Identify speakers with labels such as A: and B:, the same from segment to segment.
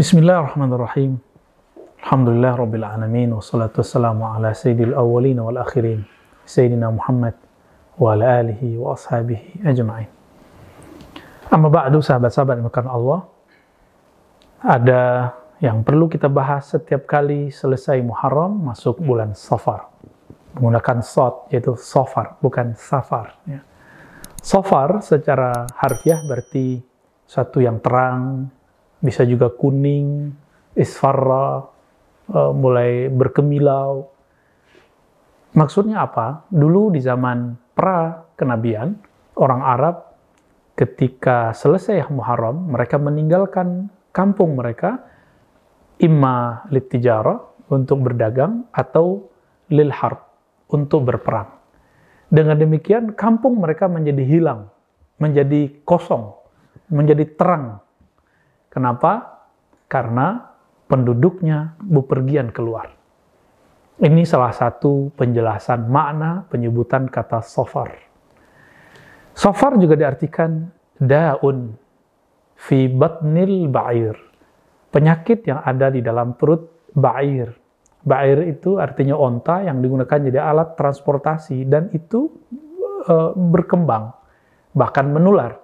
A: Bismillahirrahmanirrahim. Alhamdulillah Rabbil Alamin. Wassalatu wassalamu ala sayyidil awwalin wal akhirin. Sayyidina Muhammad wa ala alihi wa ashabihi ajma'in. Amma ba'du sahabat-sahabat yang Allah. Ada yang perlu kita bahas setiap kali selesai Muharram masuk bulan Safar. Menggunakan sod yaitu Safar, bukan Safar. Ya. Safar secara harfiah berarti satu yang terang, bisa juga kuning, isfarra, uh, mulai berkemilau. Maksudnya apa? Dulu di zaman pra kenabian, orang Arab ketika selesai Muharram, mereka meninggalkan kampung mereka imma litijara untuk berdagang atau lil harb untuk berperang. Dengan demikian kampung mereka menjadi hilang, menjadi kosong, menjadi terang Kenapa? Karena penduduknya bepergian keluar. Ini salah satu penjelasan makna penyebutan kata sofar. Sofar juga diartikan daun fi batnil ba'ir. Penyakit yang ada di dalam perut ba'ir. Ba'ir itu artinya onta yang digunakan jadi alat transportasi dan itu e, berkembang, bahkan menular.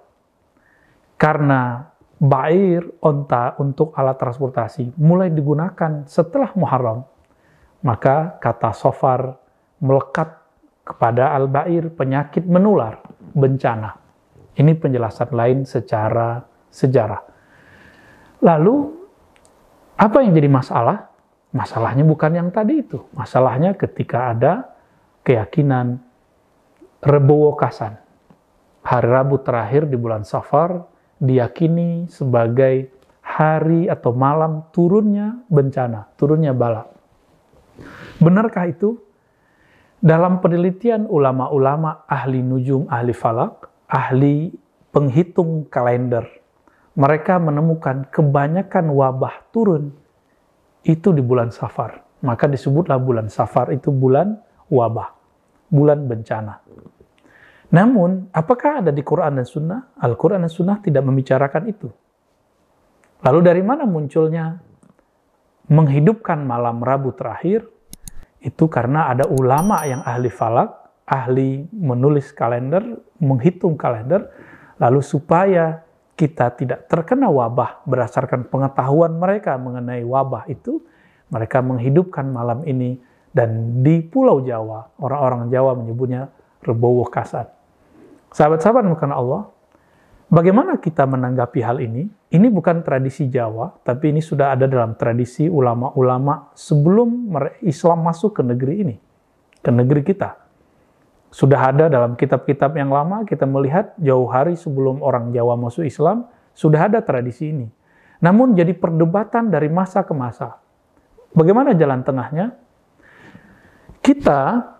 A: Karena Bair, onta untuk alat transportasi mulai digunakan setelah Muharram, maka kata sofar melekat kepada al-bair penyakit menular, bencana. Ini penjelasan lain secara sejarah. Lalu, apa yang jadi masalah? Masalahnya bukan yang tadi itu. Masalahnya ketika ada keyakinan Rebo Kasan. Hari Rabu terakhir di bulan Safar, diyakini sebagai hari atau malam turunnya bencana, turunnya bala. Benarkah itu? Dalam penelitian ulama-ulama ahli nujum, ahli falak, ahli penghitung kalender, mereka menemukan kebanyakan wabah turun itu di bulan Safar. Maka disebutlah bulan Safar itu bulan wabah, bulan bencana. Namun, apakah ada di Quran dan Sunnah? Al-Quran dan Sunnah tidak membicarakan itu. Lalu dari mana munculnya menghidupkan malam Rabu terakhir? Itu karena ada ulama yang ahli falak, ahli menulis kalender, menghitung kalender, lalu supaya kita tidak terkena wabah berdasarkan pengetahuan mereka mengenai wabah itu, mereka menghidupkan malam ini dan di Pulau Jawa, orang-orang Jawa menyebutnya Rebowo Kasat. Sahabat-sahabat bukan Allah, bagaimana kita menanggapi hal ini? Ini bukan tradisi Jawa, tapi ini sudah ada dalam tradisi ulama-ulama sebelum Islam masuk ke negeri ini, ke negeri kita. Sudah ada dalam kitab-kitab yang lama, kita melihat jauh hari sebelum orang Jawa masuk Islam, sudah ada tradisi ini. Namun jadi perdebatan dari masa ke masa. Bagaimana jalan tengahnya? Kita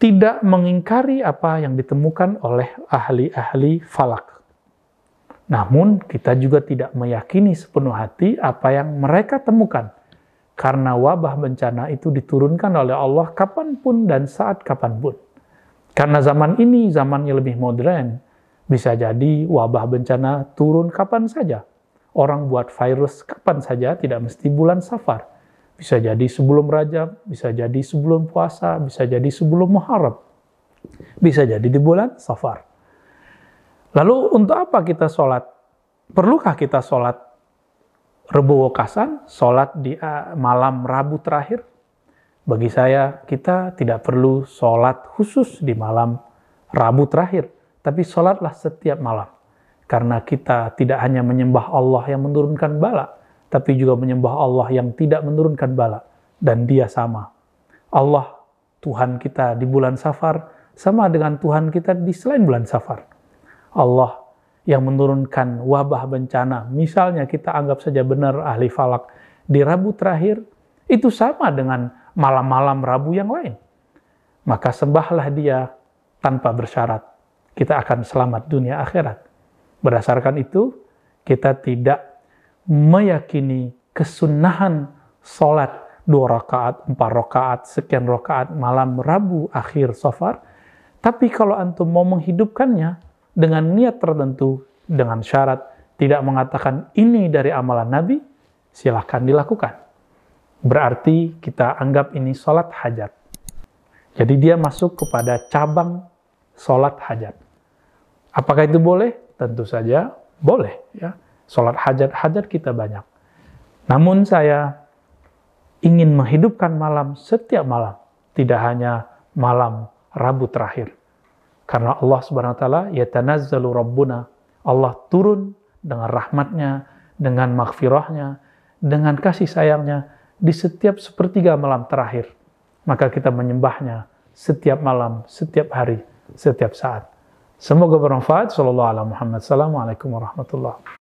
A: tidak mengingkari apa yang ditemukan oleh ahli-ahli falak. Namun, kita juga tidak meyakini sepenuh hati apa yang mereka temukan, karena wabah bencana itu diturunkan oleh Allah kapan pun dan saat kapan pun. Karena zaman ini zamannya lebih modern, bisa jadi wabah bencana turun kapan saja. Orang buat virus kapan saja, tidak mesti bulan safar bisa jadi sebelum Rajab, bisa jadi sebelum puasa, bisa jadi sebelum Muharram. Bisa jadi di bulan Safar. Lalu untuk apa kita sholat? Perlukah kita sholat Rebu Wakasan, sholat di uh, malam Rabu terakhir? Bagi saya, kita tidak perlu sholat khusus di malam Rabu terakhir, tapi sholatlah setiap malam. Karena kita tidak hanya menyembah Allah yang menurunkan bala, tapi juga menyembah Allah yang tidak menurunkan bala dan dia sama. Allah Tuhan kita di bulan Safar sama dengan Tuhan kita di selain bulan Safar. Allah yang menurunkan wabah bencana, misalnya kita anggap saja benar ahli falak di Rabu terakhir, itu sama dengan malam-malam Rabu yang lain. Maka sembahlah dia tanpa bersyarat. Kita akan selamat dunia akhirat. Berdasarkan itu, kita tidak meyakini kesunahan sholat dua rakaat, empat rakaat, sekian rakaat malam Rabu akhir safar. Tapi kalau antum mau menghidupkannya dengan niat tertentu, dengan syarat tidak mengatakan ini dari amalan Nabi, silahkan dilakukan. Berarti kita anggap ini sholat hajat. Jadi dia masuk kepada cabang sholat hajat. Apakah itu boleh? Tentu saja boleh. Ya. Sholat hajat-hajat kita banyak. Namun saya ingin menghidupkan malam setiap malam. Tidak hanya malam Rabu terakhir. Karena Allah subhanahu wa ta'ala yatanazzalu rabbuna. Allah turun dengan rahmatnya, dengan maghfirahnya, dengan kasih sayangnya di setiap sepertiga malam terakhir. Maka kita menyembahnya setiap malam, setiap hari, setiap saat. Semoga bermanfaat. Sallallahu alaihi Muhammad. Assalamualaikum warahmatullahi